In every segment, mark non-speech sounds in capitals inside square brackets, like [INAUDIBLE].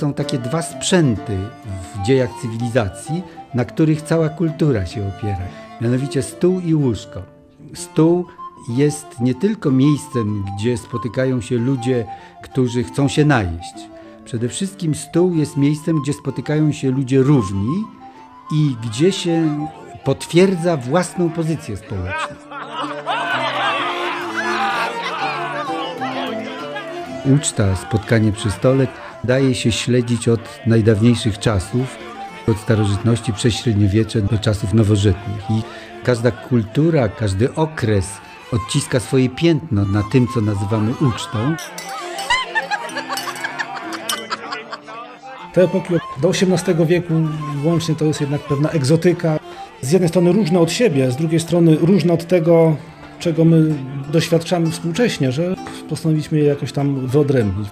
są takie dwa sprzęty w dziejach cywilizacji, na których cała kultura się opiera. Mianowicie stół i łóżko. Stół jest nie tylko miejscem, gdzie spotykają się ludzie, którzy chcą się najeść. Przede wszystkim stół jest miejscem, gdzie spotykają się ludzie równi i gdzie się potwierdza własną pozycję społeczną. Uczta, spotkanie przy stole daje się śledzić od najdawniejszych czasów, od starożytności przez średniowiecze do czasów nowożytnych. I każda kultura, każdy okres odciska swoje piętno na tym, co nazywamy ucztą. Te epoki do XVIII wieku łącznie to jest jednak pewna egzotyka. Z jednej strony różna od siebie, z drugiej strony różna od tego, czego my doświadczamy współcześnie, że postanowiliśmy je jakoś tam wyodrębnić.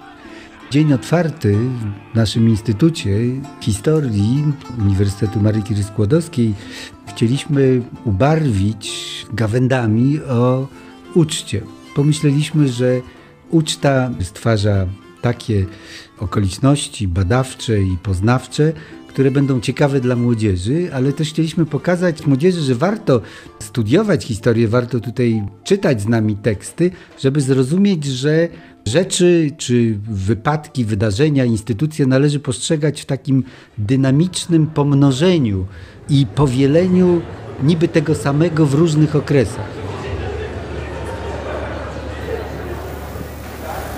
Dzień otwarty w naszym Instytucie Historii Uniwersytetu Marii Curie Skłodowskiej chcieliśmy ubarwić gawędami o uczcie. Pomyśleliśmy, że uczta stwarza takie okoliczności badawcze i poznawcze, które będą ciekawe dla młodzieży, ale też chcieliśmy pokazać młodzieży, że warto studiować historię, warto tutaj czytać z nami teksty, żeby zrozumieć, że rzeczy czy wypadki, wydarzenia, instytucje należy postrzegać w takim dynamicznym pomnożeniu i powieleniu niby tego samego w różnych okresach.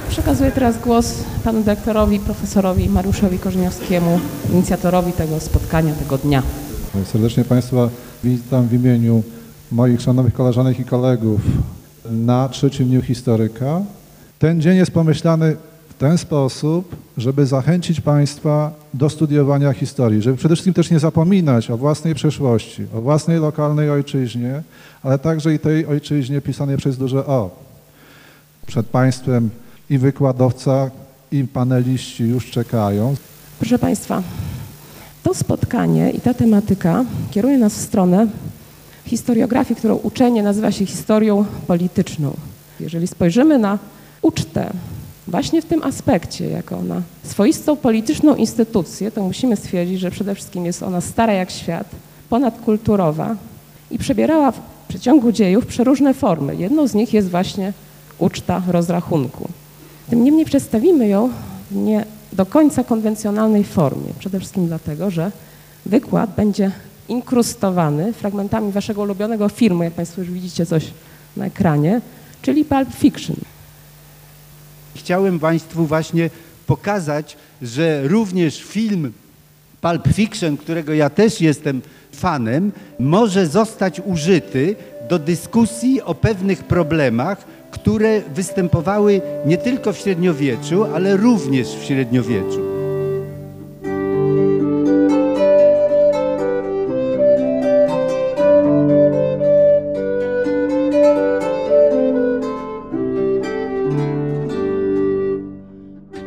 Przekazuję teraz głos panu dyrektorowi, profesorowi Mariuszowi Korzeniowskiemu, inicjatorowi tego spotkania, tego dnia. Serdecznie Państwa witam w imieniu moich szanownych koleżanek i kolegów na trzecim dniu historyka. Ten dzień jest pomyślany w ten sposób, żeby zachęcić Państwa do studiowania historii, żeby przede wszystkim też nie zapominać o własnej przeszłości, o własnej lokalnej ojczyźnie, ale także i tej ojczyźnie pisanej przez duże O. Przed Państwem i wykładowca, i paneliści już czekają. Proszę Państwa, to spotkanie i ta tematyka kieruje nas w stronę historiografii, którą uczenie nazywa się historią polityczną. Jeżeli spojrzymy na ucztę właśnie w tym aspekcie, jako na swoistą polityczną instytucję, to musimy stwierdzić, że przede wszystkim jest ona stara jak świat, ponadkulturowa i przebierała w przeciągu dziejów przeróżne formy. Jedną z nich jest właśnie uczta rozrachunku. Tym niemniej przedstawimy ją w nie do końca konwencjonalnej formie. Przede wszystkim dlatego, że wykład będzie inkrustowany fragmentami waszego ulubionego filmu, jak Państwo już widzicie coś na ekranie, czyli Pulp Fiction. Chciałem Państwu właśnie pokazać, że również film Pulp Fiction, którego ja też jestem fanem, może zostać użyty do dyskusji o pewnych problemach, które występowały nie tylko w średniowieczu, ale również w średniowieczu.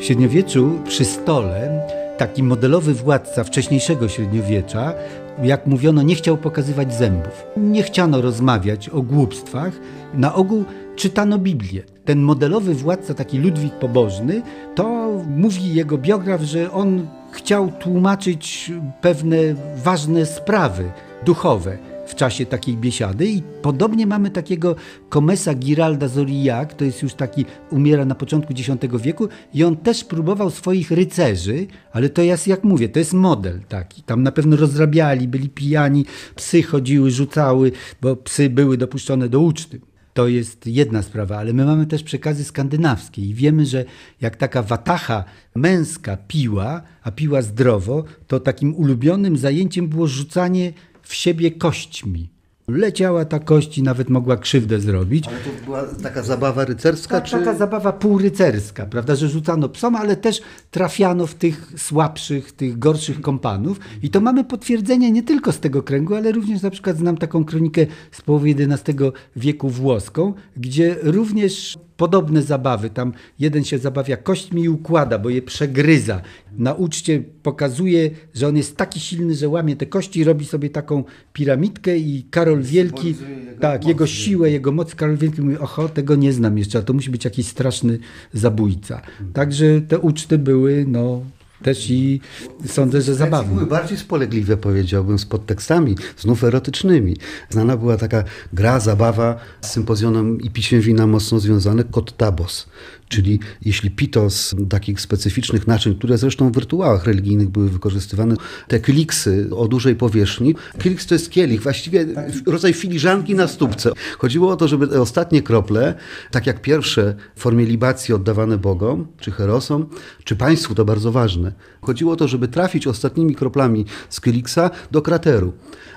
W średniowieczu przy stole taki modelowy władca wcześniejszego średniowiecza, jak mówiono, nie chciał pokazywać zębów. Nie chciano rozmawiać o głupstwach. Na ogół czytano Biblię. Ten modelowy władca, taki Ludwik Pobożny, to mówi jego biograf, że on chciał tłumaczyć pewne ważne sprawy duchowe w czasie takiej biesiady i podobnie mamy takiego komesa Giralda Zoriak, to jest już taki, umiera na początku X wieku i on też próbował swoich rycerzy, ale to jest, jak mówię, to jest model taki, tam na pewno rozrabiali, byli pijani, psy chodziły, rzucały, bo psy były dopuszczone do uczty. To jest jedna sprawa, ale my mamy też przekazy skandynawskie i wiemy, że jak taka watacha męska piła, a piła zdrowo, to takim ulubionym zajęciem było rzucanie w siebie kośćmi. Leciała ta kość i nawet mogła krzywdę zrobić. Ale to była taka zabawa rycerska? Tak, czy... Taka zabawa półrycerska, prawda, że rzucano psom, ale też trafiano w tych słabszych, tych gorszych kompanów. I to mamy potwierdzenie nie tylko z tego kręgu, ale również na przykład znam taką kronikę z połowy XI wieku włoską, gdzie również podobne zabawy. Tam jeden się zabawia kośćmi i układa, bo je przegryza. Na uczcie pokazuje, że on jest taki silny, że łamie te kości, robi sobie taką piramidkę i Karol Wielki, jego tak, moc. jego siłę, jego moc, Karol Wielki mówi, oho, tego nie znam jeszcze, a to musi być jakiś straszny zabójca. Także te uczty były, no, też i sądzę, że zabawne. Były bardziej spolegliwe, powiedziałbym, z podtekstami, znów erotycznymi. Znana była taka gra, zabawa z sympozjonem i pisiem wina mocno związane, kot tabos. Czyli jeśli pito z takich specyficznych naczyń, które zresztą w rytuałach religijnych były wykorzystywane, te kliksy o dużej powierzchni. Kliks to jest kielich, właściwie rodzaj filiżanki na stópce. Chodziło o to, żeby te ostatnie krople, tak jak pierwsze w formie libacji oddawane Bogom, czy herosom, czy państwu, to bardzo ważne. Chodziło o to, żeby trafić ostatnimi kroplami z kiliksa do krateru.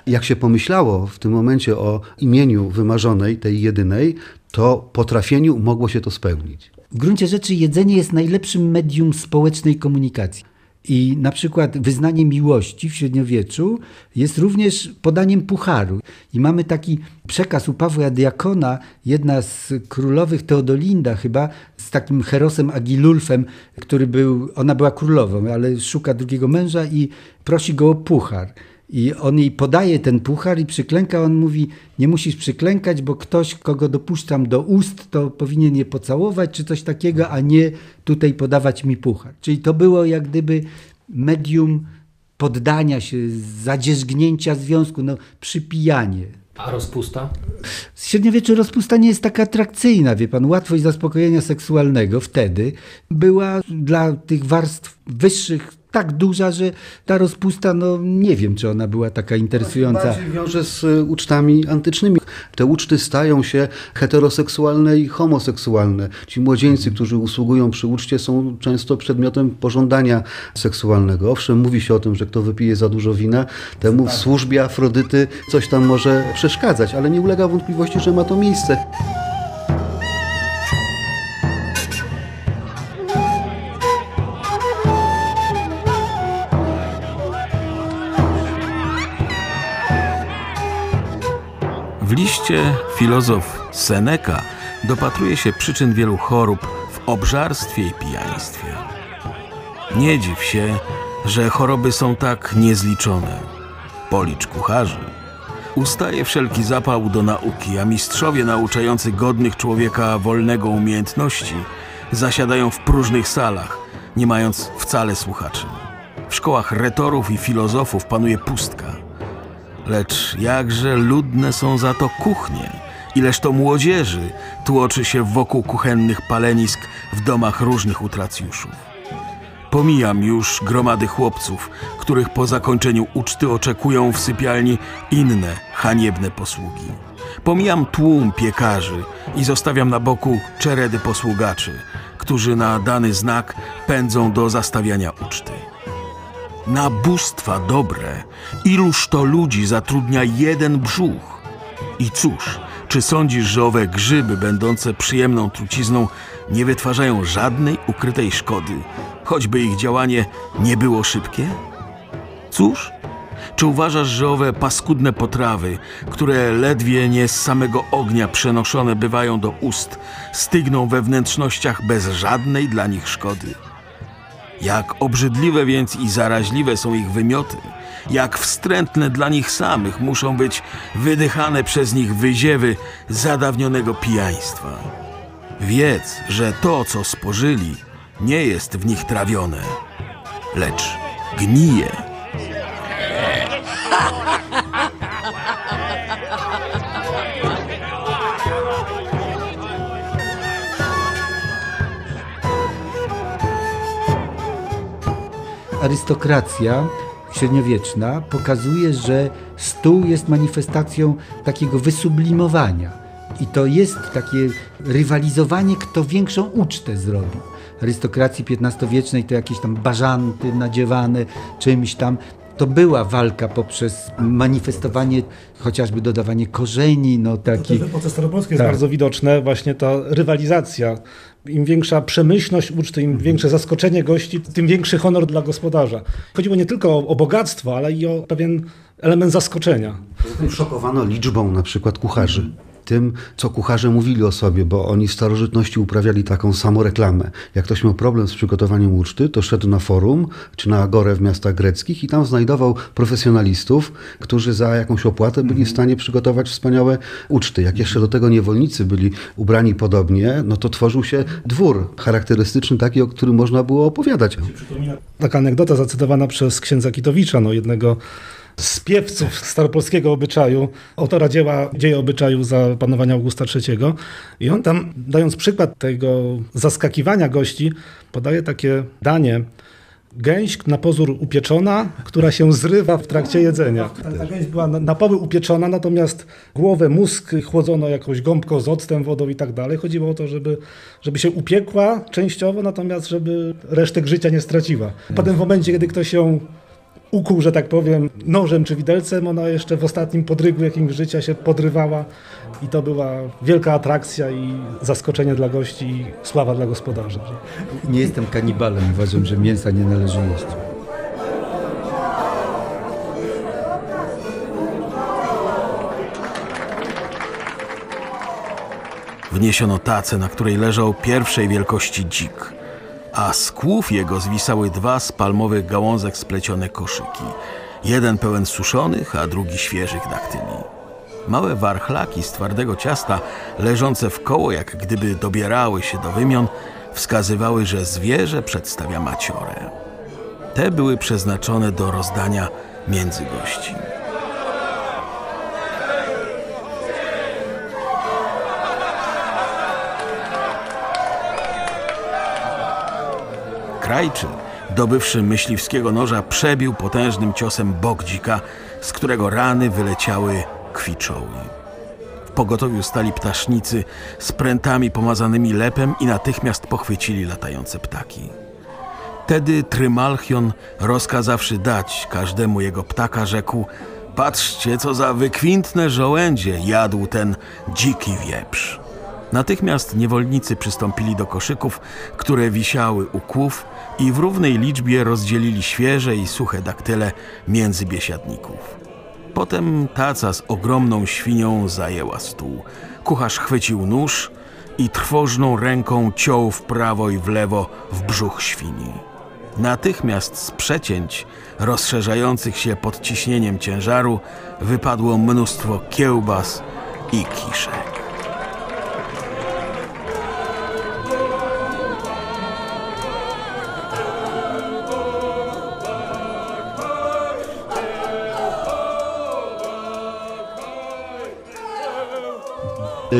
Jak się pomyślało w tym momencie o imieniu wymarzonej, tej jedynej, to po trafieniu mogło się to spełnić. W gruncie rzeczy jedzenie jest najlepszym medium społecznej komunikacji. I na przykład wyznanie miłości w średniowieczu jest również podaniem pucharu. I mamy taki przekaz u Pawła Diakona, jedna z królowych Teodolinda chyba, z takim Herosem Agilulfem, który był, ona była królową, ale szuka drugiego męża i prosi go o puchar. I on jej podaje ten puchar i przyklęka. On mówi: Nie musisz przyklękać, bo ktoś, kogo dopuszczam do ust, to powinien je pocałować, czy coś takiego, a nie tutaj podawać mi puchar. Czyli to było jak gdyby medium poddania się, zadzierzgnięcia związku, no, przypijanie. A rozpusta? W średniowieczu rozpusta nie jest taka atrakcyjna, wie pan. Łatwość zaspokojenia seksualnego wtedy była dla tych warstw wyższych tak duża, że ta rozpusta, no nie wiem, czy ona była taka interesująca. Bardziej wiąże z y, ucztami antycznymi. Te uczty stają się heteroseksualne i homoseksualne. Ci młodzieńcy, którzy usługują przy uczcie, są często przedmiotem pożądania seksualnego. Owszem, mówi się o tym, że kto wypije za dużo wina, temu w służbie Afrodyty coś tam może przeszkadzać, ale nie ulega wątpliwości, że ma to miejsce. Liście filozof Seneca dopatruje się przyczyn wielu chorób w obżarstwie i pijaństwie. Nie dziw się, że choroby są tak niezliczone. Policz kucharzy. Ustaje wszelki zapał do nauki, a mistrzowie nauczający godnych człowieka wolnego umiejętności zasiadają w próżnych salach, nie mając wcale słuchaczy. W szkołach retorów i filozofów panuje pustka. Lecz jakże ludne są za to kuchnie, ileż to młodzieży tłoczy się wokół kuchennych palenisk w domach różnych utracjuszów. Pomijam już gromady chłopców, których po zakończeniu uczty oczekują w sypialni inne haniebne posługi. Pomijam tłum piekarzy i zostawiam na boku czeredy posługaczy, którzy na dany znak pędzą do zastawiania uczty. Na bóstwa dobre, iluż to ludzi zatrudnia jeden brzuch? I cóż, czy sądzisz, że owe grzyby, będące przyjemną trucizną, nie wytwarzają żadnej ukrytej szkody, choćby ich działanie nie było szybkie? Cóż, czy uważasz, że owe paskudne potrawy, które ledwie nie z samego ognia przenoszone bywają do ust, stygną we wnętrznościach bez żadnej dla nich szkody? Jak obrzydliwe więc i zaraźliwe są ich wymioty, jak wstrętne dla nich samych muszą być wydychane przez nich wyziewy zadawnionego pijaństwa. Wiedz, że to, co spożyli, nie jest w nich trawione, lecz gnije. Arystokracja średniowieczna pokazuje, że stół jest manifestacją takiego wysublimowania. I to jest takie rywalizowanie, kto większą ucztę zrobił. Arystokracji XV-wiecznej to jakieś tam bażanty nadziewane czymś tam. To była walka poprzez manifestowanie, chociażby dodawanie korzeni, no To takich. w epoce staropolskiej jest Tak. bardzo widoczne właśnie ta rywalizacja. Im większa przemyślność uczty, im większe zaskoczenie gości, tym większy honor dla gospodarza. Chodziło nie tylko o, o bogactwo, ale i o pewien element zaskoczenia. Szokowano liczbą na przykład kucharzy. Tym, co kucharze mówili o sobie, bo oni w starożytności uprawiali taką samoreklamę. Jak ktoś miał problem z przygotowaniem uczty, to szedł na forum czy na agorę w miastach greckich i tam znajdował profesjonalistów, którzy za jakąś opłatę byli w stanie przygotować wspaniałe uczty. Jak jeszcze do tego niewolnicy byli ubrani podobnie, no to tworzył się dwór charakterystyczny taki, o którym można było opowiadać. Taka anegdota zacytowana przez księdza Kitowicza, no jednego z piewców staropolskiego obyczaju, autora dzieła Dzieje obyczaju za panowania Augusta III. I on tam, dając przykład tego zaskakiwania gości, podaje takie danie, Gęś na pozór upieczona, która się zrywa w trakcie jedzenia. Ta, ta gęś była na, na poły upieczona, natomiast głowę, mózg chłodzono jakąś gąbką z octem, wodą i tak dalej. Chodziło o to, żeby, żeby się upiekła częściowo, natomiast żeby resztek życia nie straciła. Potem w momencie, kiedy ktoś ją ukuł, że tak powiem, nożem czy widelcem, ona jeszcze w ostatnim podrygu jakimś życia się podrywała i to była wielka atrakcja i zaskoczenie dla gości i sława dla gospodarza. Nie jestem kanibalem, uważam, że mięsa nie należy jeść. Wniesiono tacę, na której leżał pierwszej wielkości dzik, a z kłów jego zwisały dwa z palmowych gałązek splecione koszyki. Jeden pełen suszonych, a drugi świeżych daktyli. Małe warchlaki z twardego ciasta, leżące w koło, jak gdyby dobierały się do wymion, wskazywały, że zwierzę przedstawia maciorę. Te były przeznaczone do rozdania między gości. Krajczy, dobywszy myśliwskiego noża, przebił potężnym ciosem bok dzika, z którego rany wyleciały kwiczoły. W pogotowiu stali ptasznicy z prętami pomazanymi lepem i natychmiast pochwycili latające ptaki. Tedy Trymalchion, rozkazawszy dać każdemu jego ptaka, rzekł Patrzcie, co za wykwintne żołędzie jadł ten dziki wieprz. Natychmiast niewolnicy przystąpili do koszyków, które wisiały u kłów i w równej liczbie rozdzielili świeże i suche daktyle między biesiadników. Potem taca z ogromną świnią zajęła stół. Kucharz chwycił nóż i trwożną ręką ciął w prawo i w lewo w brzuch świni. Natychmiast z przecięć, rozszerzających się pod ciśnieniem ciężaru, wypadło mnóstwo kiełbas i kiszek.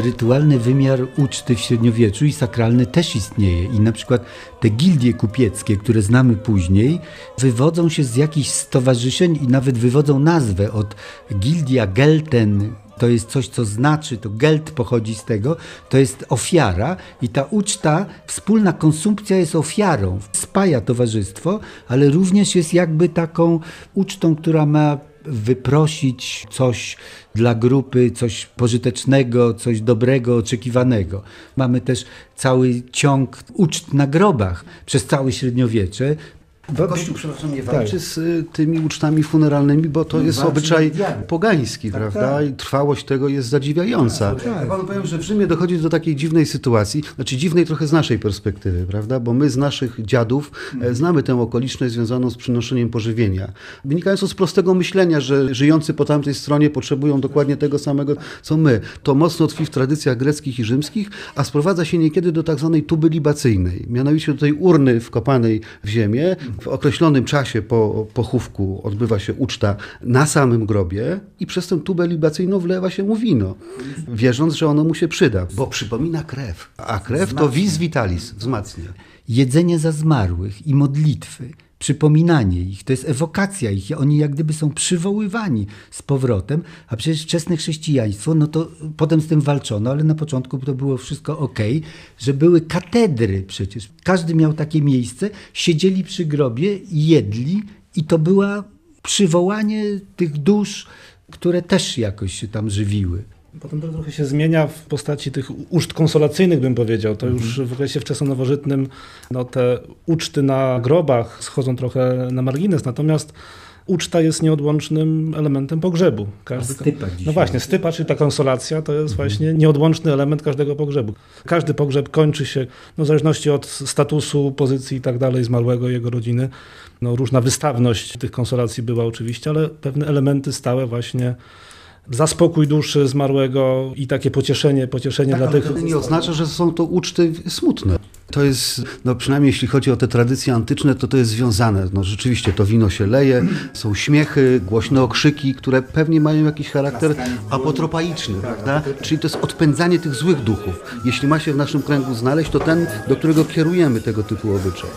Rytualny wymiar uczty w średniowieczu i sakralny też istnieje. I na przykład te gildie kupieckie, które znamy później, wywodzą się z jakichś stowarzyszeń i nawet wywodzą nazwę od gildia Gelten, to jest coś, co znaczy, to geld pochodzi z tego, to jest ofiara i ta uczta, wspólna konsumpcja jest ofiarą, spaja towarzystwo, ale również jest jakby taką ucztą, która ma wyprosić coś dla grupy, coś pożytecznego, coś dobrego, oczekiwanego. Mamy też cały ciąg uczt na grobach przez całe średniowiecze. Bo, Kościół, przepraszam, nie walczy tak. z y, tymi ucztami funeralnymi, bo to jest obyczaj pogański, tak, prawda? Tak. I trwałość tego jest zadziwiająca. Tak, ja panu powiem, że w Rzymie dochodzi do takiej dziwnej sytuacji, znaczy dziwnej trochę z naszej perspektywy, prawda? Bo my z naszych dziadów hmm. znamy tę okoliczność związaną z przynoszeniem pożywienia. Wynikającą z prostego myślenia, że żyjący po tamtej stronie potrzebują dokładnie tego samego, co my. To mocno tkwi w tradycjach greckich i rzymskich, a sprowadza się niekiedy do tak zwanej tuby libacyjnej, mianowicie do tej urny wkopanej w ziemię, w określonym czasie po pochówku odbywa się uczta na samym grobie i przez tę tubę libacyjną wlewa się mu wino, wierząc, że ono mu się przyda, bo przypomina krew, a krew to vis vitalis, wzmacnia. Jedzenie za zmarłych i modlitwy – przypominanie ich, to jest ewokacja ich, oni jak gdyby są przywoływani z powrotem, a przecież wczesne chrześcijaństwo, no to potem z tym walczono, ale na początku to było wszystko ok, że były katedry przecież, każdy miał takie miejsce, siedzieli przy grobie, jedli i to było przywołanie tych dusz, które też jakoś się tam żywiły. Potem to trochę się zmienia w postaci tych uszt konsolacyjnych, bym powiedział. To już w okresie wczesnonowożytnym no, te uczty na grobach schodzą trochę na margines, natomiast uczta jest nieodłącznym elementem pogrzebu. Każdy, stypa dzisiaj. no właśnie, stypa, czyli ta konsolacja, to jest właśnie nieodłączny element każdego pogrzebu. Każdy pogrzeb kończy się, no w zależności od statusu, pozycji i tak dalej zmarłego, jego rodziny. No, różna wystawność tych konsolacji była oczywiście, ale pewne elementy stałe właśnie za spokój duszy zmarłego i takie pocieszenie, pocieszenie Tak, dla ale tych... to nie oznacza, że są to uczty smutne. To jest, no przynajmniej jeśli chodzi o te tradycje antyczne, to to jest związane. No rzeczywiście to wino się leje, są śmiechy, głośne okrzyki, które pewnie mają jakiś charakter apotropaiczny, prawda? Czyli to jest odpędzanie tych złych duchów. Jeśli ma się w naszym kręgu znaleźć, to ten, do którego kierujemy tego typu obyczaj.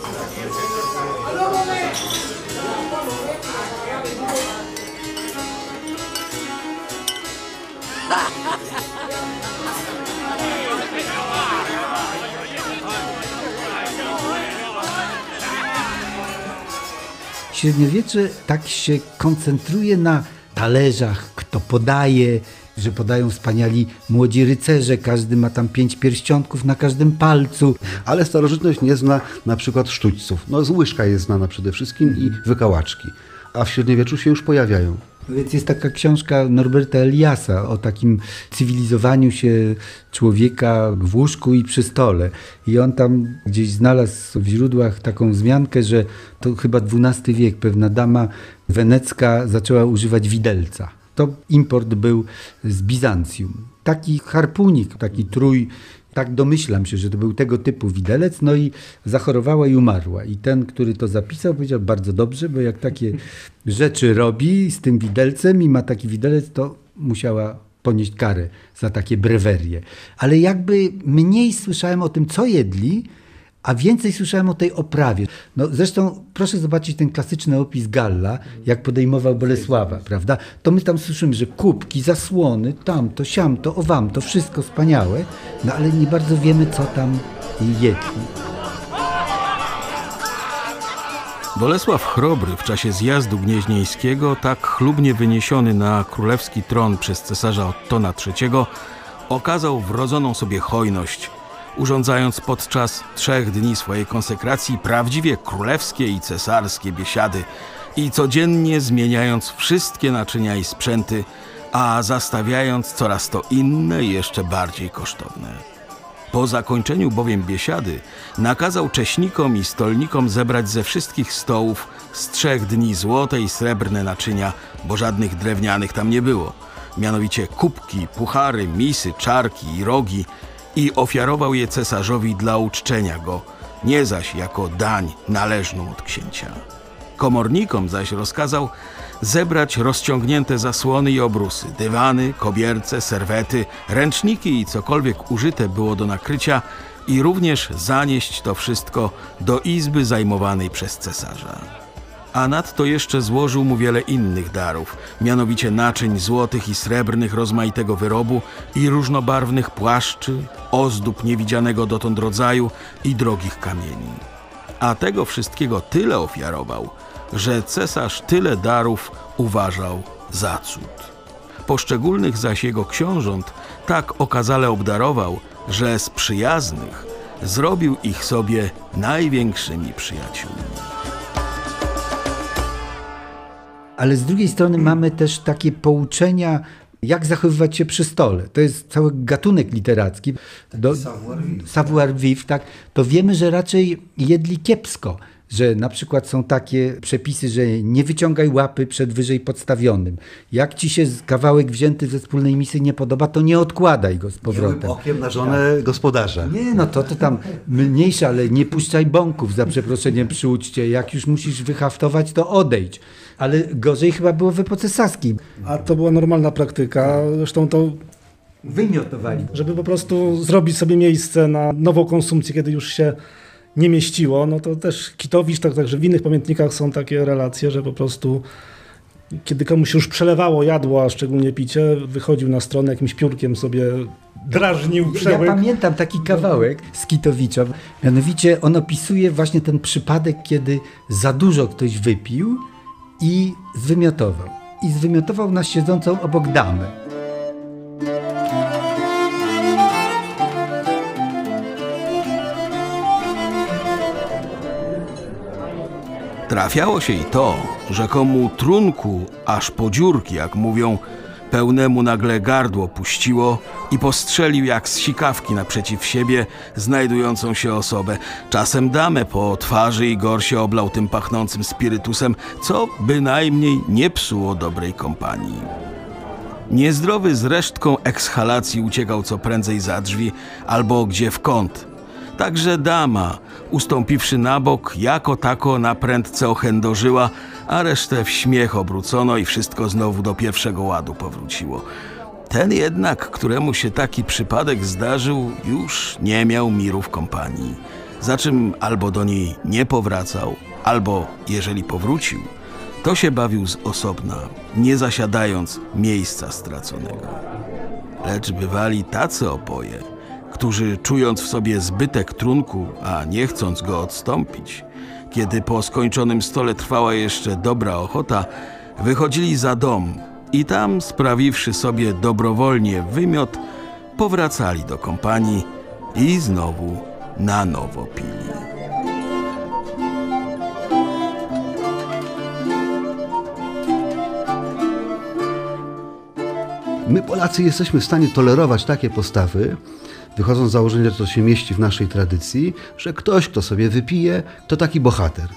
Średniowiecze tak się koncentruje na talerzach, kto podaje, że podają wspaniali młodzi rycerze, każdy ma tam pięć pierścionków na każdym palcu. Ale starożytność nie zna na przykład sztućców. No z łyżka jest znana przede wszystkim i wykałaczki. A w średniowieczu się już pojawiają. Więc jest taka książka Norberta Eliasa o takim cywilizowaniu się człowieka w łóżku i przy stole. I on tam gdzieś znalazł w źródłach taką wzmiankę, że to chyba XII wiek, pewna dama wenecka zaczęła używać widelca. To import był z Bizancjum. Taki harpunik, taki trój, tak domyślam się, że to był tego typu widelec, no i zachorowała i umarła. I ten, który to zapisał, powiedział bardzo dobrze, bo jak takie [LAUGHS] rzeczy robi z tym widelcem i ma taki widelec, to musiała ponieść karę za takie brewerie. Ale jakby mniej słyszałem o tym, co jedli, a więcej słyszałem o tej oprawie. No zresztą proszę zobaczyć ten klasyczny opis Galla, jak podejmował Bolesława, prawda? To my tam słyszymy, że kubki, zasłony, tam, to siam, to owam, to wszystko wspaniałe, no ale nie bardzo wiemy, co tam jedli. Bolesław Chrobry w czasie zjazdu gnieźnieńskiego, tak chlubnie wyniesiony na królewski tron przez cesarza Ottona III, okazał wrodzoną sobie hojność, urządzając podczas trzech dni swojej konsekracji prawdziwie królewskie i cesarskie biesiady i codziennie zmieniając wszystkie naczynia i sprzęty, a zastawiając coraz to inne i jeszcze bardziej kosztowne. Po zakończeniu bowiem biesiady nakazał cześnikom i stolnikom zebrać ze wszystkich stołów z trzech dni złote i srebrne naczynia, bo żadnych drewnianych tam nie było. Mianowicie kubki, puchary, misy, czarki i rogi i ofiarował je cesarzowi dla uczczenia go, nie zaś jako dań należną od księcia. Komornikom zaś rozkazał zebrać rozciągnięte zasłony i obrusy, dywany, kobierce, serwety, ręczniki i cokolwiek użyte było do nakrycia i również zanieść to wszystko do izby zajmowanej przez cesarza. A nadto jeszcze złożył mu wiele innych darów, mianowicie naczyń złotych i srebrnych rozmaitego wyrobu i różnobarwnych płaszczy, ozdób niewidzianego dotąd rodzaju i drogich kamieni. A tego wszystkiego tyle ofiarował, że cesarz tyle darów uważał za cud. Poszczególnych zaś jego książąt tak okazale obdarował, że z przyjaznych zrobił ich sobie największymi przyjaciółmi. Ale z drugiej strony mamy też takie pouczenia, jak zachowywać się przy stole. To jest cały gatunek literacki. Do, savoir vivre, tak. To wiemy, że raczej jedli kiepsko że na przykład są takie przepisy, że nie wyciągaj łapy przed wyżej podstawionym. Jak ci się kawałek wzięty ze wspólnej misy nie podoba, to nie odkładaj go z powrotem. Okiem na żonę gospodarza. Nie, no to, to tam mniejsze, ale nie puszczaj bąków za przeproszeniem przy uczcie. Jak już musisz wyhaftować, to odejdź. Ale gorzej chyba było w epoce saskiej. A to była normalna praktyka, zresztą to Wymiotowali. żeby po prostu zrobić sobie miejsce na nową konsumpcję, kiedy już się nie mieściło, no to też Kitowicz, tak, także w innych pamiętnikach są takie relacje, że po prostu kiedy komuś już przelewało jadło, a szczególnie picie, wychodził na stronę jakimś piórkiem sobie drażnił przełyk. Ja pamiętam taki kawałek z Kitowicza. Mianowicie on opisuje właśnie ten przypadek, kiedy za dużo ktoś wypił i zwymiotował. I zwymiotował na siedzącą obok damę. Trafiało się i to, że komu trunku aż po dziurki, jak mówią, pełnemu nagle gardło puściło i postrzelił jak z sikawki naprzeciw siebie znajdującą się osobę. Czasem damę po twarzy i gor się oblał tym pachnącym spirytusem, co bynajmniej nie psuło dobrej kompanii. Niezdrowy z resztką ekshalacji uciekał co prędzej za drzwi albo gdzie w kąt. Także dama, ustąpiwszy na bok, jako tako na prędce ochędożyła, a resztę w śmiech obrócono i wszystko znowu do pierwszego ładu powróciło. Ten jednak, któremu się taki przypadek zdarzył, już nie miał miru w kompanii. Za czym albo do niej nie powracał, albo jeżeli powrócił, to się bawił z osobna, nie zasiadając miejsca straconego. Lecz bywali tacy opoje, którzy czując w sobie zbytek trunku, a nie chcąc go odstąpić, kiedy po skończonym stole trwała jeszcze dobra ochota, wychodzili za dom i tam, sprawiwszy sobie dobrowolnie wymiot, powracali do kompanii i znowu na nowo pili. My Polacy jesteśmy w stanie tolerować takie postawy, wychodząc z założenia, że to się mieści w naszej tradycji, że ktoś, kto sobie wypije, to taki bohater.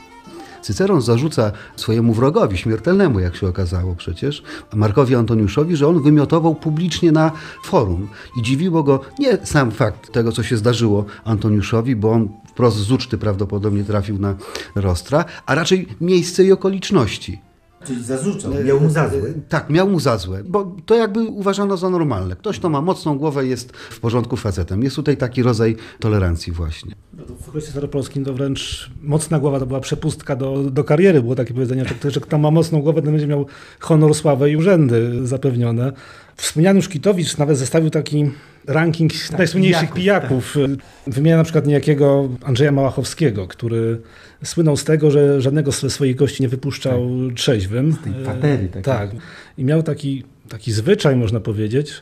Cyceron zarzuca swojemu wrogowi, śmiertelnemu, jak się okazało przecież, Markowi Antoniuszowi, że on wymiotował publicznie na forum. I dziwiło go nie sam fakt tego, co się zdarzyło Antoniuszowi, bo on wprost z uczty prawdopodobnie trafił na Rostra, a raczej miejsce i okoliczności. Czyli zarzucał, miał mu za złe. Tak, miał mu za złe, bo to jakby uważano za normalne. Ktoś, kto ma mocną głowę, jest w porządku facetem. Jest tutaj taki rodzaj tolerancji właśnie. W okresie staropolskim to wręcz mocna głowa to była przepustka do, do kariery. Było takie powiedzenie, że, że kto ma mocną głowę, ten będzie miał honor, sławę i urzędy zapewnione. Wspomniany Szkitowicz nawet zestawił taki ranking najsłynniejszych pijaków. pijaków. Wymienia na przykład niejakiego Andrzeja Małachowskiego, który słynął z tego, że żadnego ze swoich gości nie wypuszczał tak. trzeźwym. Z tej patery. Tak. I miał taki, taki zwyczaj, można powiedzieć,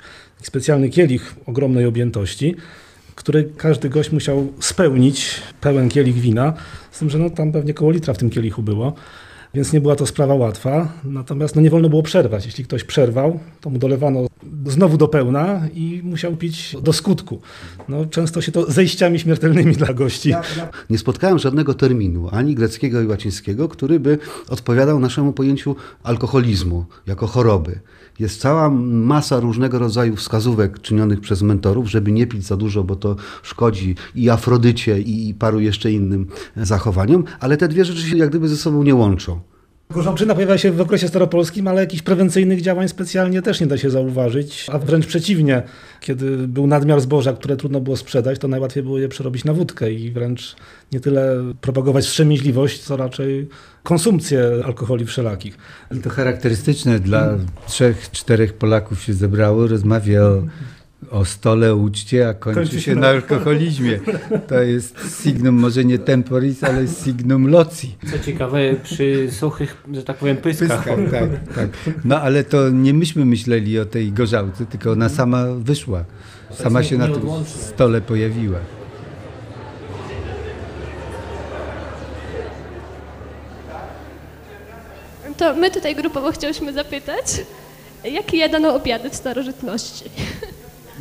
specjalny kielich ogromnej objętości, który każdy gość musiał spełnić, pełen kielich wina, z tym, że no, tam pewnie koło litra w tym kielichu było więc nie była to sprawa łatwa. Natomiast no, nie wolno było przerwać. Jeśli ktoś przerwał, to mu dolewano znowu do pełna i musiał pić do skutku. No, często się to zejściami śmiertelnymi dla gości. Nie spotkałem żadnego terminu, ani greckiego i łacińskiego, który by odpowiadał naszemu pojęciu alkoholizmu jako choroby. Jest cała masa różnego rodzaju wskazówek czynionych przez mentorów, żeby nie pić za dużo, bo to szkodzi i Afrodycie, i paru jeszcze innym zachowaniom, ale te dwie rzeczy się jak gdyby ze sobą nie łączą. Gorzałczyna pojawia się w okresie staropolskim, ale jakichś prewencyjnych działań specjalnie też nie da się zauważyć, a wręcz przeciwnie, kiedy był nadmiar zboża, które trudno było sprzedać, to najłatwiej było je przerobić na wódkę i wręcz nie tyle propagować wstrzemięźliwość, co raczej konsumpcję alkoholi wszelakich. To charakterystyczne dla trzech, czterech Polaków się zebrało, rozmawia o o stole, uczcie, a kończy, kończy się na alkoholizmie. To jest signum może nie temporis, ale signum loci. Co ciekawe, przy suchych, że tak powiem, pyskach. pyskach tak, tak. No ale to nie myśmy myśleli o tej gorzałce, tylko ona sama wyszła. Sama się na tym stole pojawiła. To my tutaj grupowo chcieliśmy zapytać, jakie jadano obiady w starożytności?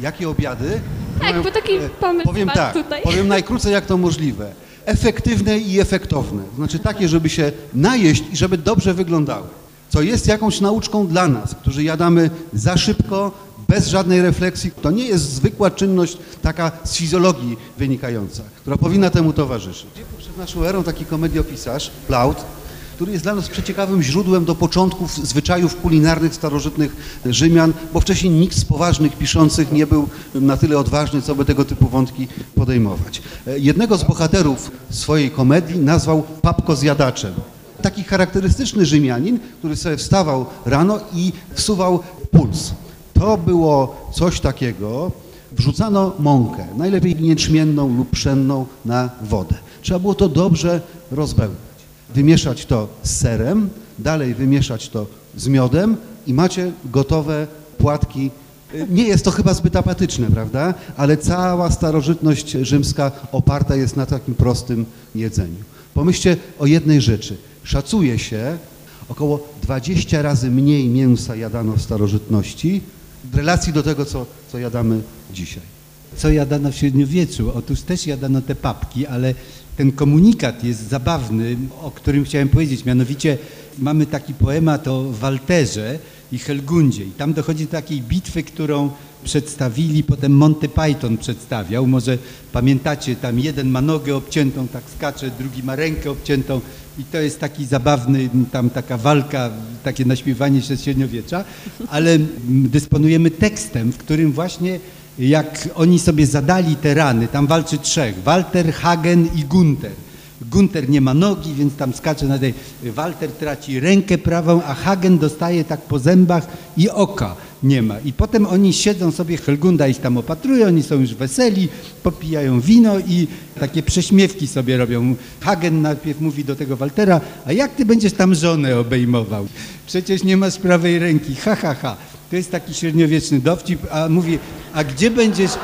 Jakie obiady? Tak, bo taki e, pomysł Powiem tak, tutaj. powiem najkrócej jak to możliwe. Efektywne i efektowne. Znaczy takie, żeby się najeść i żeby dobrze wyglądały. Co jest jakąś nauczką dla nas, którzy jadamy za szybko, bez żadnej refleksji. To nie jest zwykła czynność taka z fizjologii wynikająca, która powinna temu towarzyszyć. Przed naszą erą taki komediopisarz, Plaut, który jest dla nas przeciekawym źródłem do początków zwyczajów kulinarnych starożytnych Rzymian, bo wcześniej nikt z poważnych piszących nie był na tyle odważny, co by tego typu wątki podejmować. Jednego z bohaterów swojej komedii nazwał papkozjadaczem. Taki charakterystyczny Rzymianin, który sobie wstawał rano i wsuwał puls. To było coś takiego, wrzucano mąkę, najlepiej jęczmienną lub pszenną na wodę. Trzeba było to dobrze rozbełtać wymieszać to z serem, dalej wymieszać to z miodem i macie gotowe płatki. Nie jest to chyba zbyt apatyczne, prawda? Ale cała starożytność rzymska oparta jest na takim prostym jedzeniu. Pomyślcie o jednej rzeczy. Szacuje się, około 20 razy mniej mięsa jadano w starożytności w relacji do tego, co, co jadamy dzisiaj. Co jadano w średniowieczu? Otóż też jadano te papki, ale ten komunikat jest zabawny, o którym chciałem powiedzieć. Mianowicie mamy taki poemat o Walterze i Helgundzie. I tam dochodzi do takiej bitwy, którą przedstawili, potem Monty Python przedstawiał. Może pamiętacie, tam jeden ma nogę obciętą, tak skacze, drugi ma rękę obciętą i to jest taki zabawny, tam taka walka, takie naśmiewanie się średniowiecza, ale dysponujemy tekstem, w którym właśnie jak oni sobie zadali te rany, tam walczy trzech, Walter, Hagen i Gunter. Gunter nie ma nogi, więc tam skacze na tej. Walter traci rękę prawą, a Hagen dostaje tak po zębach i oka nie ma. I potem oni siedzą sobie, Helgunda ich tam opatruje, oni są już weseli, popijają wino i takie prześmiewki sobie robią. Hagen najpierw mówi do tego Waltera, a jak ty będziesz tam żonę obejmował? Przecież nie masz prawej ręki, ha, ha, ha. To jest taki średniowieczny dowcip, a mówi, a gdzie będziesz... E,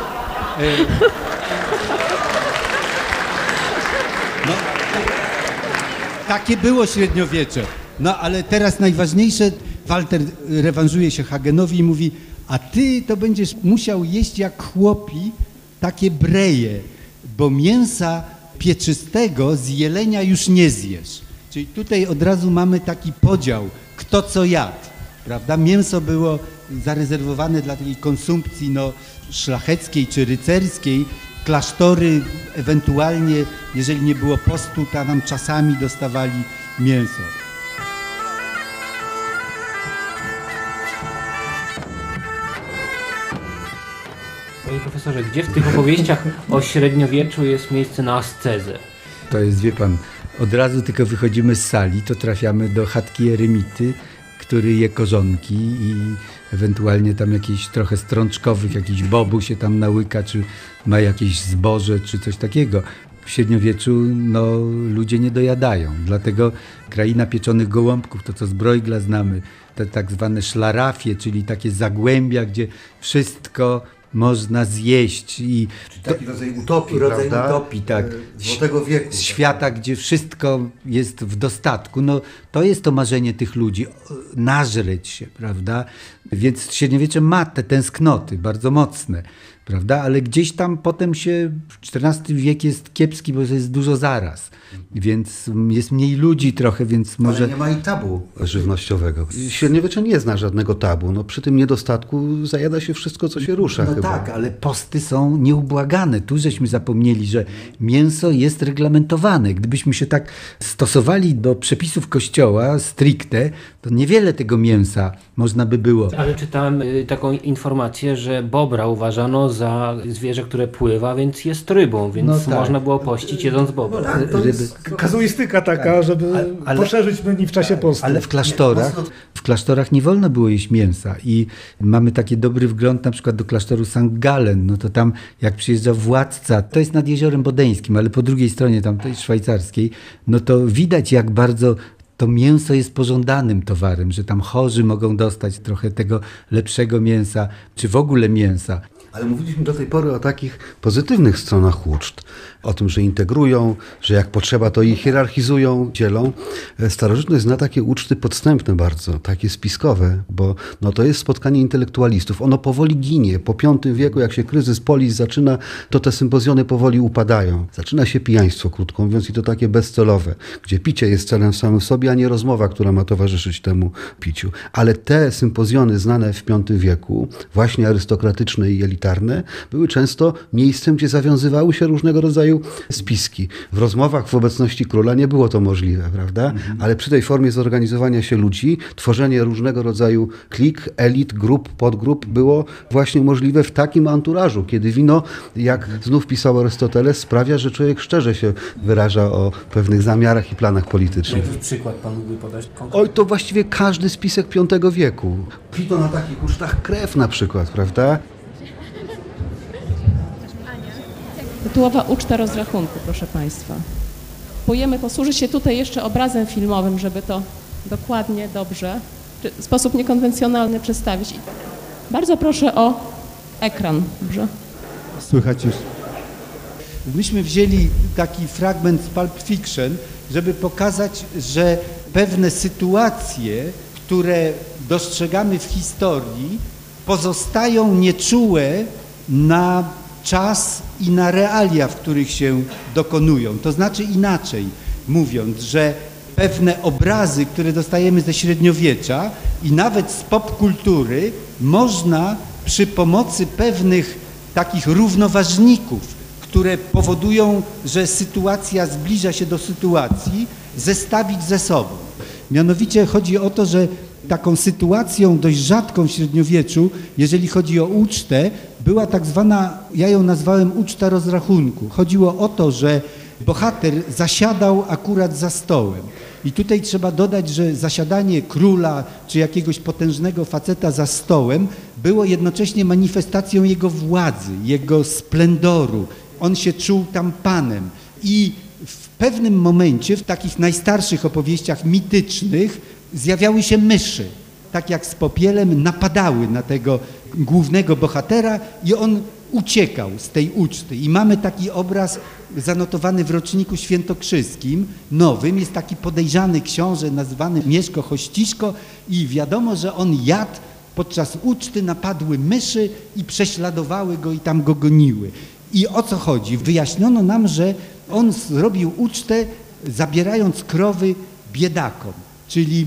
no, takie było średniowiecze. No ale teraz najważniejsze, Walter rewanżuje się Hagenowi i mówi, a ty to będziesz musiał jeść jak chłopi takie breje, bo mięsa pieczystego z jelenia już nie zjesz. Czyli tutaj od razu mamy taki podział, kto co jadł, prawda? Mięso było zarezerwowane dla takiej konsumpcji no, szlacheckiej czy rycerskiej, klasztory ewentualnie, jeżeli nie było postu, to tam czasami dostawali mięso. Panie profesorze, gdzie w tych opowieściach o średniowieczu jest miejsce na ascezę? To jest, wie pan, od razu tylko wychodzimy z sali, to trafiamy do chatki eremity, który je korzonki i ewentualnie tam jakieś trochę strączkowych, jakiś bobu się tam nałyka, czy ma jakieś zboże, czy coś takiego. W średniowieczu no, ludzie nie dojadają, dlatego kraina pieczonych gołąbków, to co z Brojgla znamy, te tak zwane szlarafie, czyli takie zagłębia, gdzie wszystko można zjeść i taki rodzaj utopii, rodzaj prawda? utopii, tak. Złotego wieku. Z świata, gdzie wszystko jest w dostatku. No, to jest to marzenie tych ludzi, nażreć się, prawda? Więc średniowiecze ma te tęsknoty bardzo mocne, prawda? Ale gdzieś tam potem się, XIV wiek jest kiepski, bo jest dużo zaraz, więc jest mniej ludzi trochę, więc może... Ale nie ma i tabu żywnościowego. Średniowiecze nie zna żadnego tabu. No, przy tym niedostatku zajada się wszystko, co się rusza No chyba. tak, ale posty są nieubłagane. Tu żeśmy zapomnieli, że mięso jest reglamentowane. Gdybyśmy się tak stosowali do przepisów kościoła stricte, to niewiele tego mięsa można by było. Ale czytałem y, taką informację, że bobra uważano za zwierzę, które pływa, więc jest rybą, więc No tak. można było pościć jedząc bobra. Ryby. Kazuistyka taka, żeby Ale- poszerzyć menu w czasie postu. Ale w klasztorach, w klasztorach nie wolno było jeść mięsa i mamy taki dobry wgląd na przykład do klasztoru St. Gallen, no to tam jak przyjeżdża władca, to jest nad Jeziorem Bodeńskim, ale po drugiej stronie tam tej szwajcarskiej, no to widać jak bardzo to mięso jest pożądanym towarem, że tam chorzy mogą dostać trochę tego lepszego mięsa, czy w ogóle mięsa. Ale mówiliśmy do tej pory o takich pozytywnych stronach uczt. O tym, że integrują, że jak potrzeba, to je hierarchizują, dzielą. E, Starożytność zna takie uczty podstępne bardzo, takie spiskowe, bo no, to jest spotkanie intelektualistów. Ono powoli ginie. Po V wieku, jak się kryzys polis zaczyna, to te sympozjony powoli upadają. Zaczyna się pijaństwo, krótko mówiąc, i to takie bezcelowe, gdzie picie jest celem samym sobie, a nie rozmowa, która ma towarzyszyć temu piciu. Ale te sympozjony znane w V wieku, właśnie arystokratyczne i elitarne, były często miejscem, gdzie zawiązywały się różnego rodzaju spiski. W rozmowach w obecności króla nie było to możliwe, prawda? Ale przy tej formie zorganizowania się ludzi, tworzenie różnego rodzaju klik, elit, grup, podgrup było właśnie możliwe w takim anturażu, kiedy wino, jak znów pisał Arystoteles, sprawia, że człowiek szczerze się wyraża o pewnych zamiarach i planach politycznych. Jakiś przykład pan mógłby podać? Oj, to właściwie każdy spisek V wieku. Pito na takich ucztach krew na przykład, prawda? Tytułowa uczta rozrachunku, proszę Państwa. Próbujemy posłużyć się tutaj jeszcze obrazem filmowym, żeby to dokładnie, dobrze, w sposób niekonwencjonalny przedstawić. Bardzo proszę o ekran, dobrze? Słychać już. Myśmy wzięli taki fragment z Pulp Fiction żeby pokazać, że pewne sytuacje, które dostrzegamy w historii, pozostają nieczułe na czas i na realia, w których się dokonują. To znaczy inaczej mówiąc, że pewne obrazy, które dostajemy ze średniowiecza i nawet z popkultury, można przy pomocy pewnych takich równoważników, które powodują, że sytuacja zbliża się do sytuacji, zestawić ze sobą. Mianowicie chodzi o to, że taką sytuacją dość rzadką w średniowieczu, jeżeli chodzi o ucztę, była tak zwana, ja ją nazwałem uczta rozrachunku. Chodziło o to, że bohater zasiadał akurat za stołem. I tutaj trzeba dodać, że zasiadanie króla czy jakiegoś potężnego faceta za stołem było jednocześnie manifestacją jego władzy, jego splendoru. On się czuł tam panem. I w pewnym momencie, w takich najstarszych opowieściach mitycznych, zjawiały się myszy. Tak jak z popielem napadały na tego głównego bohatera i on uciekał z tej uczty. I mamy taki obraz zanotowany w roczniku świętokrzyskim, nowym. Jest taki podejrzany książę nazwany Mieszko Hościszko i wiadomo, że on jadł podczas uczty, napadły myszy i prześladowały go i tam go goniły. I o co chodzi? Wyjaśniono nam, że on zrobił ucztę zabierając krowy biedakom, czyli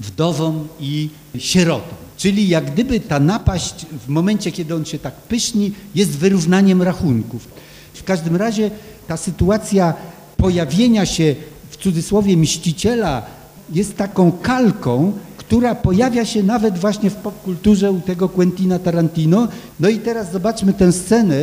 wdowom i sierotom. Czyli jak gdyby ta napaść w momencie, kiedy on się tak pyszni, jest wyrównaniem rachunków. W każdym razie ta sytuacja pojawienia się w cudzysłowie mściciela jest taką kalką, która pojawia się nawet właśnie w popkulturze u tego Quentina Tarantino. No i teraz zobaczmy tę scenę.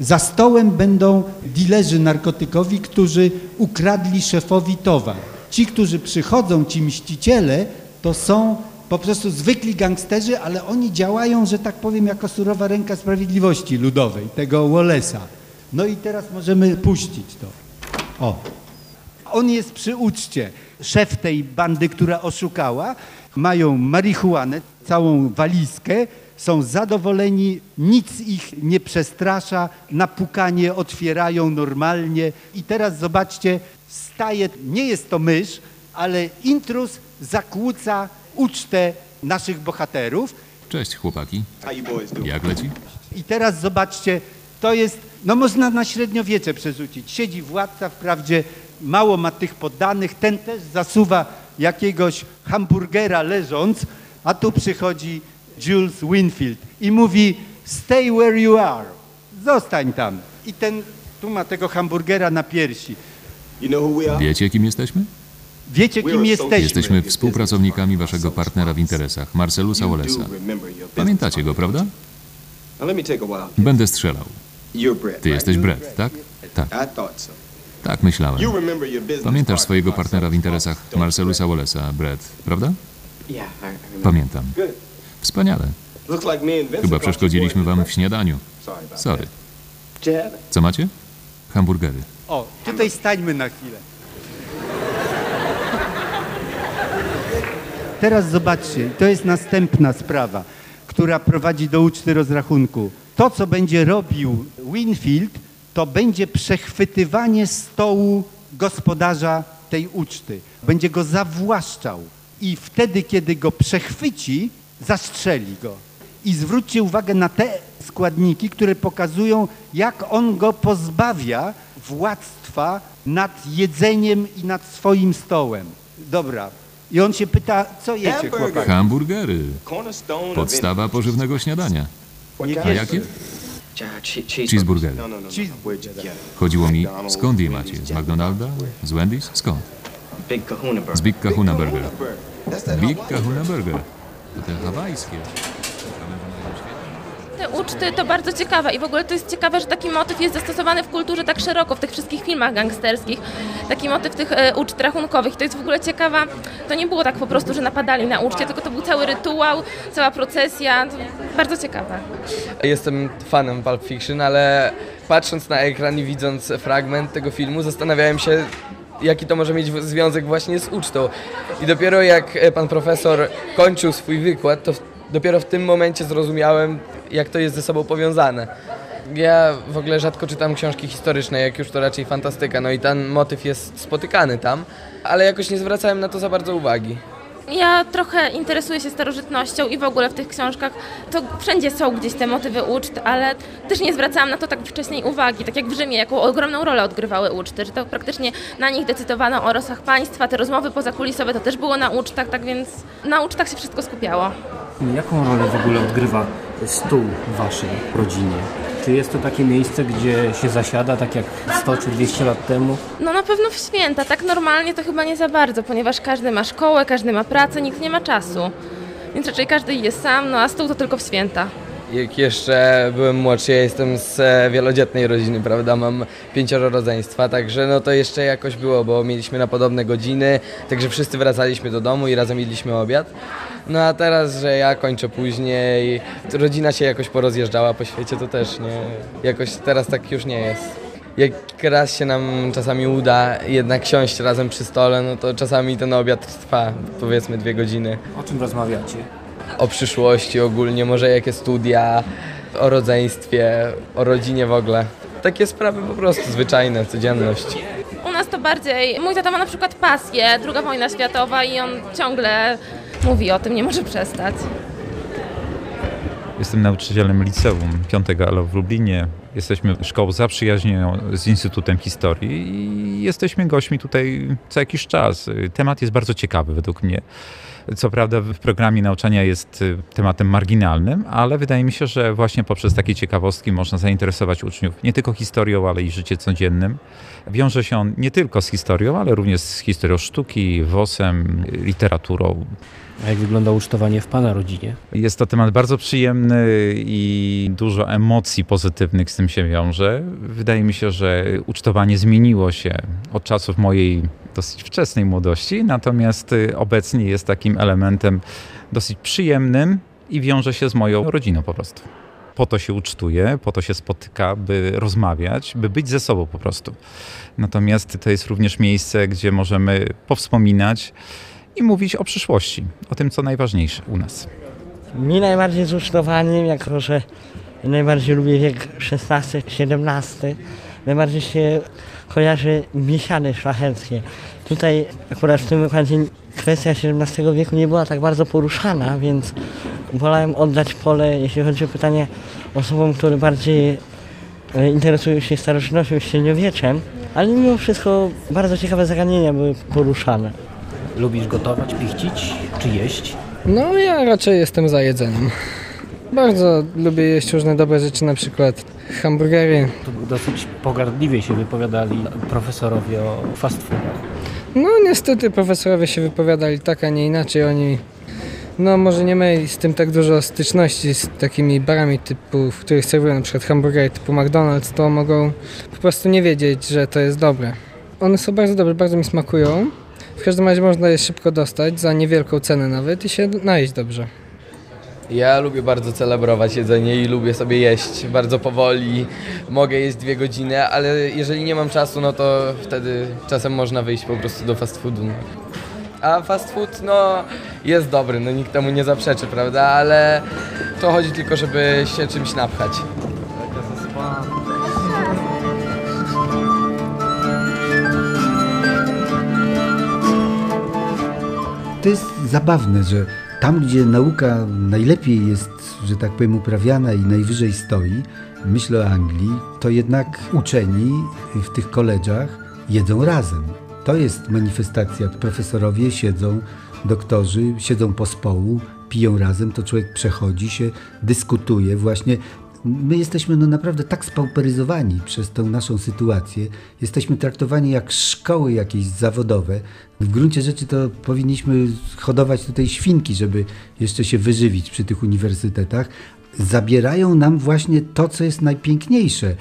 Za stołem będą dilerzy narkotykowi, którzy ukradli szefowi towar. Ci, którzy przychodzą, ci mściciele, to są po prostu zwykli gangsterzy, ale oni działają, że tak powiem, jako surowa ręka sprawiedliwości ludowej, tego Wallace'a. No i teraz możemy puścić to. O. On jest przy uczcie. Szef tej bandy, która oszukała, mają marihuanę, całą walizkę, są zadowoleni, nic ich nie przestrasza, na pukanie otwierają normalnie. I teraz zobaczcie, staje, nie jest to mysz, ale intruz zakłóca ucztę naszych bohaterów. Cześć chłopaki. Jak leci? I teraz zobaczcie, to jest, no można na średniowiecze przerzucić. Siedzi władca, wprawdzie mało ma tych poddanych, ten też zasuwa jakiegoś hamburgera leżąc, a tu przychodzi Jules Winfield i mówi stay where you are, zostań tam. I ten tu ma tego hamburgera na piersi. Wiecie, kim jesteśmy? Wiecie, kim jesteśmy. Jesteśmy współpracownikami waszego partnera w interesach, Marcelusa Wallace'a. Pamiętacie go, prawda? Będę strzelał. Ty jesteś Brett, tak? Tak. Tak myślałem. Pamiętasz swojego partnera w interesach, Marcelusa Wallace'a, Brett, prawda? Pamiętam. Wspaniale. Chyba przeszkodziliśmy wam w śniadaniu. Sorry. Co macie? Hamburgery. O, tutaj stańmy na chwilę. Teraz zobaczcie, to jest następna sprawa, która prowadzi do uczty rozrachunku. To, co będzie robił Winfield, to będzie przechwytywanie stołu gospodarza tej uczty. Będzie go zawłaszczał i wtedy, kiedy go przechwyci, zastrzeli go. I zwróćcie uwagę na te składniki, które pokazują, jak on go pozbawia władztwa nad jedzeniem i nad swoim stołem. Dobra. I on się pyta, co jecie, chłopak? Hamburgery. Podstawa pożywnego śniadania. A jakie? Cheeseburgery. Chodziło mi, skąd je macie? Z McDonalda? Z Wendy's? Skąd? Z Big Kahuna Burger. Big Kahuna Burger. To te hawajskie. Te uczty to bardzo ciekawe i w ogóle to jest ciekawe, że taki motyw jest zastosowany w kulturze tak szeroko, w tych wszystkich filmach gangsterskich. Taki motyw tych e, uczt rachunkowych. To jest w ogóle ciekawa, to nie było tak po prostu, że napadali na uczcie, tylko to był cały rytuał, cała procesja. To bardzo ciekawe. Jestem fanem Pulp Fiction, ale patrząc na ekran i widząc fragment tego filmu, zastanawiałem się, jaki to może mieć związek właśnie z ucztą. I dopiero jak e, pan profesor kończył swój wykład, to dopiero w tym momencie zrozumiałem, jak to jest ze sobą powiązane. Ja w ogóle rzadko czytam książki historyczne, jak już to raczej fantastyka, no i ten motyw jest spotykany tam, ale jakoś nie zwracałem na to za bardzo uwagi. Ja trochę interesuję się starożytnością i w ogóle w tych książkach to wszędzie są gdzieś te motywy uczt, ale też nie zwracałam na to tak wcześniej uwagi, tak jak w Rzymie, jaką ogromną rolę odgrywały uczty, że to praktycznie na nich decydowano o losach państwa, te rozmowy pozakulisowe to też było na ucztach, tak więc na ucztach się wszystko skupiało. Jaką rolę w ogóle odgrywa stół w waszej rodzinie? Czy jest to takie miejsce, gdzie się zasiada, tak jak 100 czy 200 lat temu? No na pewno w święta, tak normalnie to chyba nie za bardzo, ponieważ każdy ma szkołę, każdy ma pracę, nikt nie ma czasu. Więc raczej każdy jest sam, no a stół to tylko w święta. Jak jeszcze byłem młodszy, ja jestem z e, wielodzietnej rodziny, prawda, mam pięcioro rodzeństwa, także no to jeszcze jakoś było, bo mieliśmy na podobne godziny, także wszyscy wracaliśmy do domu i razem jedliśmy obiad. No a teraz, że ja kończę później, rodzina się jakoś porozjeżdżała po świecie, to też nie, jakoś teraz tak już nie jest. Jak raz się nam czasami uda jednak siąść razem przy stole, no to czasami ten obiad trwa powiedzmy dwie godziny. O czym rozmawiacie? O przyszłości ogólnie, może jakie studia, o rodzeństwie, o rodzinie w ogóle. Takie sprawy po prostu zwyczajne, codzienność. U nas to bardziej, mój tata ma na przykład pasję, druga wojna światowa i on ciągle mówi o tym, nie może przestać. Jestem nauczycielem liceum 5 ALO w Lublinie. Jesteśmy szkołą zaprzyjaźnioną z Instytutem Historii i jesteśmy gośćmi tutaj co jakiś czas. Temat jest bardzo ciekawy według mnie. Co prawda w programie nauczania jest tematem marginalnym, ale wydaje mi się, że właśnie poprzez takie ciekawostki można zainteresować uczniów nie tylko historią, ale i życiem codziennym. Wiąże się on nie tylko z historią, ale również z historią sztuki, WOS-em, literaturą. A jak wygląda ucztowanie w Pana rodzinie? Jest to temat bardzo przyjemny i dużo emocji pozytywnych z tym się wiąże. Wydaje mi się, że ucztowanie zmieniło się od czasów mojej dosyć wczesnej młodości, natomiast obecnie jest takim elementem dosyć przyjemnym i wiąże się z moją rodziną po prostu. Po to się ucztuje, po to się spotyka, by rozmawiać, by być ze sobą po prostu. Natomiast to jest również miejsce, gdzie możemy powspominać i mówić o przyszłości, o tym, co najważniejsze u nas. Mi najbardziej z ucztowaniem, jako że najbardziej lubię wiek XVI-XVII, najbardziej się kojarzy biesiady szlacheckie. Tutaj akurat w tym wykładzie kwestia XVII wieku nie była tak bardzo poruszana, więc wolałem oddać pole, jeśli chodzi o pytanie osobom, które bardziej interesują się starożytnością, średniowieczem, ale mimo wszystko bardzo ciekawe zagadnienia były poruszane. Lubisz gotować, pichcić czy jeść? No ja raczej jestem za jedzeniem. Bardzo lubię jeść różne dobre rzeczy, na przykład hamburgery. Tu dosyć pogardliwie się wypowiadali profesorowie o fast foodach. No niestety profesorowie się wypowiadali tak, a nie inaczej. Oni no może nie mieli z tym tak dużo styczności z takimi barami typu, w których serwują na przykład hamburgery typu McDonald's, to mogą po prostu nie wiedzieć, że to jest dobre. One są bardzo dobre, bardzo mi smakują. W każdym razie można je szybko dostać, za niewielką cenę nawet i się najeść dobrze. Ja lubię bardzo celebrować jedzenie i lubię sobie jeść bardzo powoli. Mogę jeść dwie godziny, ale jeżeli nie mam czasu, no to wtedy czasem można wyjść po prostu do fast foodu. No. A fast food, no, jest dobry, no nikt temu nie zaprzeczy, prawda? Ale to chodzi tylko, żeby się czymś napchać. To jest zabawne, że tam, gdzie nauka najlepiej jest, że tak powiem, uprawiana i najwyżej stoi, myślę o Anglii, to jednak uczeni w tych koledżach jedzą razem. To jest manifestacja. Profesorowie siedzą, doktorzy siedzą pospołu, piją razem, to człowiek przechodzi się, dyskutuje. Właśnie my jesteśmy no naprawdę tak spauperyzowani przez tą naszą sytuację. Jesteśmy traktowani jak szkoły jakieś zawodowe. W gruncie rzeczy to powinniśmy hodować tutaj świnki, żeby jeszcze się wyżywić przy tych uniwersytetach. Zabierają nam właśnie to, co jest najpiękniejsze.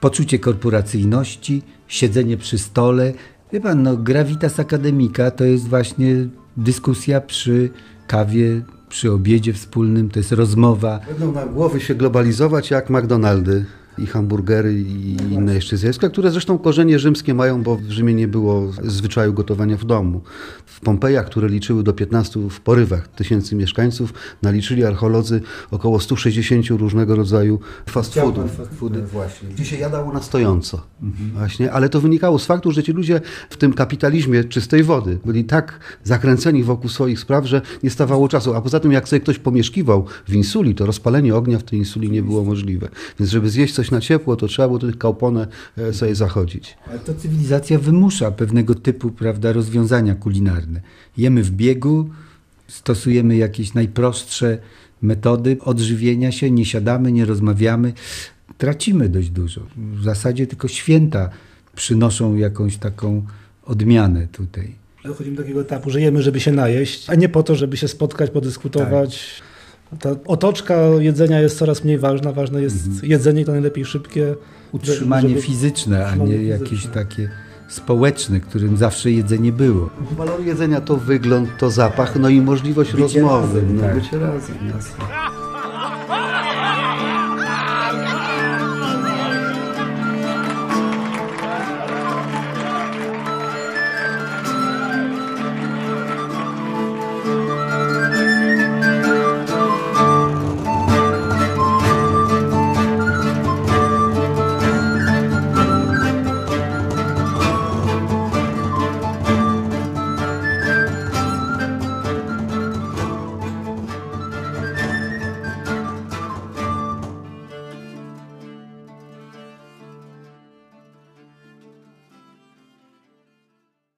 Poczucie korporacyjności, siedzenie przy stole. Wie pan, no gravitas akademika to jest właśnie dyskusja przy kawie, przy obiedzie wspólnym, to jest rozmowa. Będą na głowy się globalizować jak McDonaldy i hamburgery i inne jeszcze zjawiska, które zresztą korzenie rzymskie mają, bo w Rzymie nie było zwyczaju gotowania w domu. W Pompejach, które liczyły do 15 w porywach tysięcy mieszkańców, naliczyli archeolodzy około 160 różnego rodzaju fast foodów. Fast foody, właśnie. Gdzie się jadało na stojąco. Właśnie, ale to wynikało z faktu, że ci ludzie w tym kapitalizmie czystej wody byli tak zakręceni wokół swoich spraw, że nie stawało czasu. A poza tym, jak sobie ktoś pomieszkiwał w insuli, to rozpalenie ognia w tej insuli nie było możliwe. Więc żeby zjeść coś na ciepło, to trzeba było tych kałpone e, sobie zachodzić. Ale to cywilizacja wymusza pewnego typu prawda, rozwiązania kulinarne. Jemy w biegu, stosujemy jakieś najprostsze metody odżywienia się, nie siadamy, nie rozmawiamy. Tracimy dość dużo. W zasadzie tylko święta przynoszą jakąś taką odmianę tutaj. Dochodzimy do takiego etapu, że jemy, żeby się najeść, a nie po to, żeby się spotkać, podyskutować. Ta otoczka jedzenia jest coraz mniej ważna. Ważne jest jedzenie i to najlepiej szybkie. Utrzymanie żeby- fizyczne, a nie jakieś fizyczne. takie społeczne, którym zawsze jedzenie było. Walor jedzenia to wygląd, to zapach, no i możliwość Bycie rozmowy, razem, no, tak. bycie razem. Jasne.